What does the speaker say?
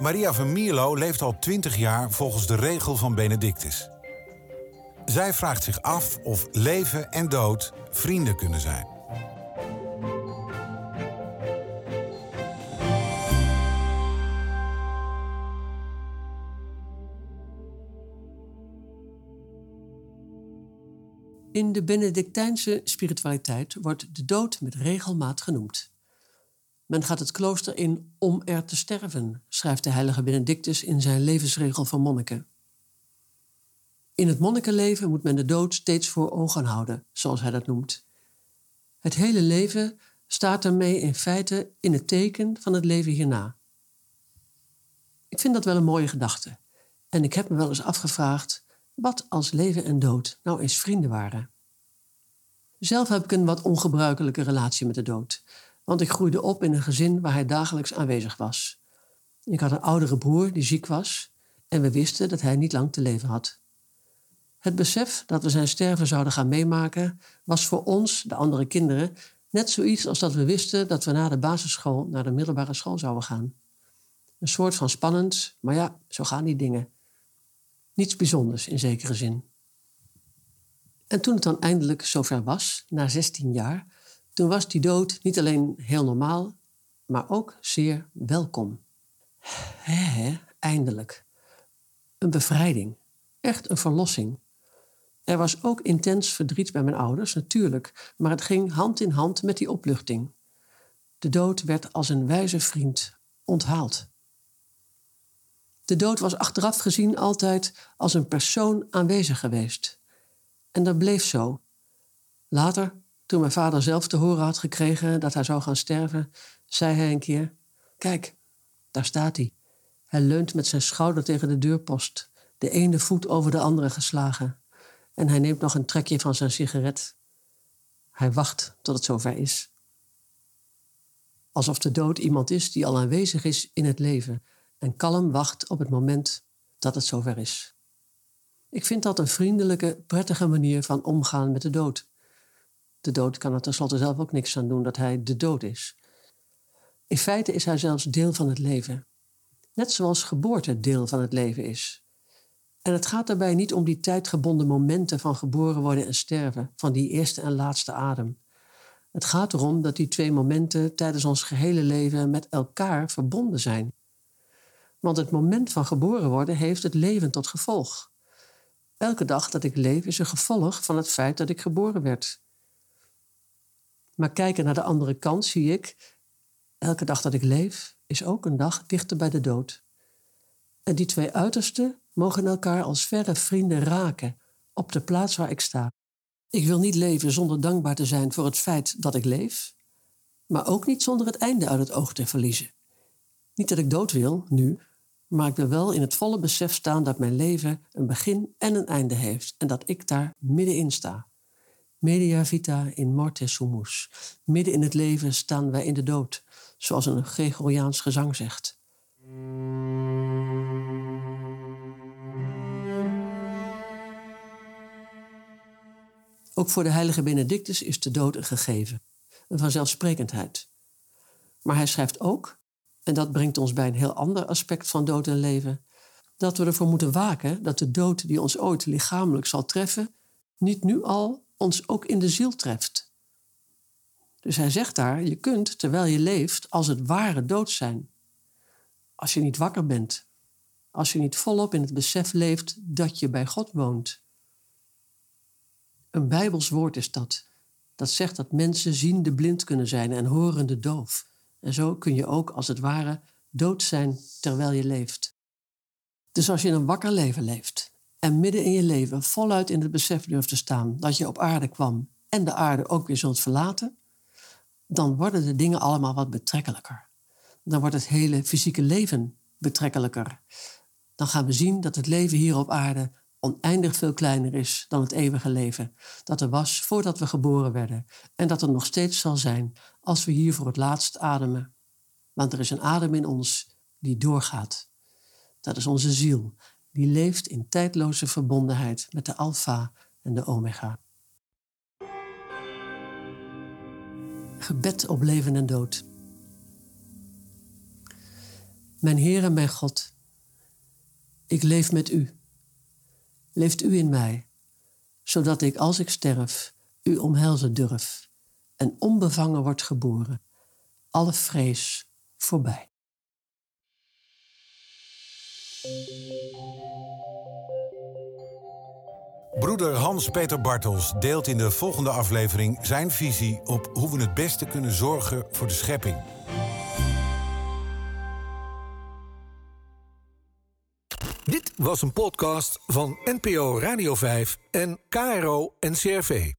Maria van Mierlo leeft al 20 jaar volgens de regel van Benedictus. Zij vraagt zich af of leven en dood vrienden kunnen zijn. In de Benedictijnse spiritualiteit wordt de dood met regelmaat genoemd. Men gaat het klooster in om er te sterven, schrijft de heilige Benedictus in zijn levensregel voor monniken. In het monnikenleven moet men de dood steeds voor ogen houden, zoals hij dat noemt. Het hele leven staat ermee in feite in het teken van het leven hierna. Ik vind dat wel een mooie gedachte. En ik heb me wel eens afgevraagd wat als leven en dood nou eens vrienden waren. Zelf heb ik een wat ongebruikelijke relatie met de dood want ik groeide op in een gezin waar hij dagelijks aanwezig was. Ik had een oudere broer die ziek was en we wisten dat hij niet lang te leven had. Het besef dat we zijn sterven zouden gaan meemaken was voor ons, de andere kinderen, net zoiets als dat we wisten dat we na de basisschool naar de middelbare school zouden gaan. Een soort van spannend, maar ja, zo gaan die dingen. Niets bijzonders in zekere zin. En toen het dan eindelijk zover was, na 16 jaar, toen was die dood niet alleen heel normaal, maar ook zeer welkom. Hé, eindelijk. Een bevrijding. Echt een verlossing. Er was ook intens verdriet bij mijn ouders, natuurlijk, maar het ging hand in hand met die opluchting. De dood werd als een wijze vriend onthaald. De dood was achteraf gezien altijd als een persoon aanwezig geweest. En dat bleef zo. Later toen mijn vader zelf te horen had gekregen dat hij zou gaan sterven, zei hij een keer: Kijk, daar staat hij. Hij leunt met zijn schouder tegen de deurpost, de ene voet over de andere geslagen. En hij neemt nog een trekje van zijn sigaret. Hij wacht tot het zover is. Alsof de dood iemand is die al aanwezig is in het leven en kalm wacht op het moment dat het zover is. Ik vind dat een vriendelijke, prettige manier van omgaan met de dood. De dood kan er tenslotte zelf ook niks aan doen dat hij de dood is. In feite is hij zelfs deel van het leven. Net zoals geboorte deel van het leven is. En het gaat daarbij niet om die tijdgebonden momenten van geboren worden en sterven, van die eerste en laatste adem. Het gaat erom dat die twee momenten tijdens ons gehele leven met elkaar verbonden zijn. Want het moment van geboren worden heeft het leven tot gevolg. Elke dag dat ik leef is een gevolg van het feit dat ik geboren werd. Maar kijken naar de andere kant zie ik, elke dag dat ik leef is ook een dag dichter bij de dood. En die twee uitersten mogen elkaar als verre vrienden raken op de plaats waar ik sta. Ik wil niet leven zonder dankbaar te zijn voor het feit dat ik leef, maar ook niet zonder het einde uit het oog te verliezen. Niet dat ik dood wil, nu, maar ik wil wel in het volle besef staan dat mijn leven een begin en een einde heeft en dat ik daar middenin sta. Media vita in morte sumus. Midden in het leven staan wij in de dood, zoals een Gregoriaans gezang zegt. Ook voor de heilige Benedictus is de dood een gegeven, een vanzelfsprekendheid. Maar hij schrijft ook, en dat brengt ons bij een heel ander aspect van dood en leven, dat we ervoor moeten waken dat de dood die ons ooit lichamelijk zal treffen, niet nu al ons ook in de ziel treft. Dus hij zegt daar, je kunt terwijl je leeft als het ware dood zijn. Als je niet wakker bent, als je niet volop in het besef leeft dat je bij God woont. Een Bijbels woord is dat. Dat zegt dat mensen ziende blind kunnen zijn en horende doof. En zo kun je ook als het ware dood zijn terwijl je leeft. Dus als je een wakker leven leeft, en midden in je leven voluit in het besef durft te staan dat je op aarde kwam en de aarde ook weer zult verlaten, dan worden de dingen allemaal wat betrekkelijker. Dan wordt het hele fysieke leven betrekkelijker. Dan gaan we zien dat het leven hier op aarde oneindig veel kleiner is dan het eeuwige leven dat er was voordat we geboren werden en dat er nog steeds zal zijn als we hier voor het laatst ademen. Want er is een adem in ons die doorgaat. Dat is onze ziel, die leeft in tijdloze verbondenheid met de Alpha en de Omega. Gebed op leven en dood. Mijn Heer en mijn God, ik leef met U. Leeft U in mij, zodat ik als ik sterf U omhelzen durf en onbevangen wordt geboren, alle vrees voorbij. Broeder Hans-Peter Bartels deelt in de volgende aflevering zijn visie op hoe we het beste kunnen zorgen voor de schepping. Dit was een podcast van NPO Radio 5 en KRO NCRV.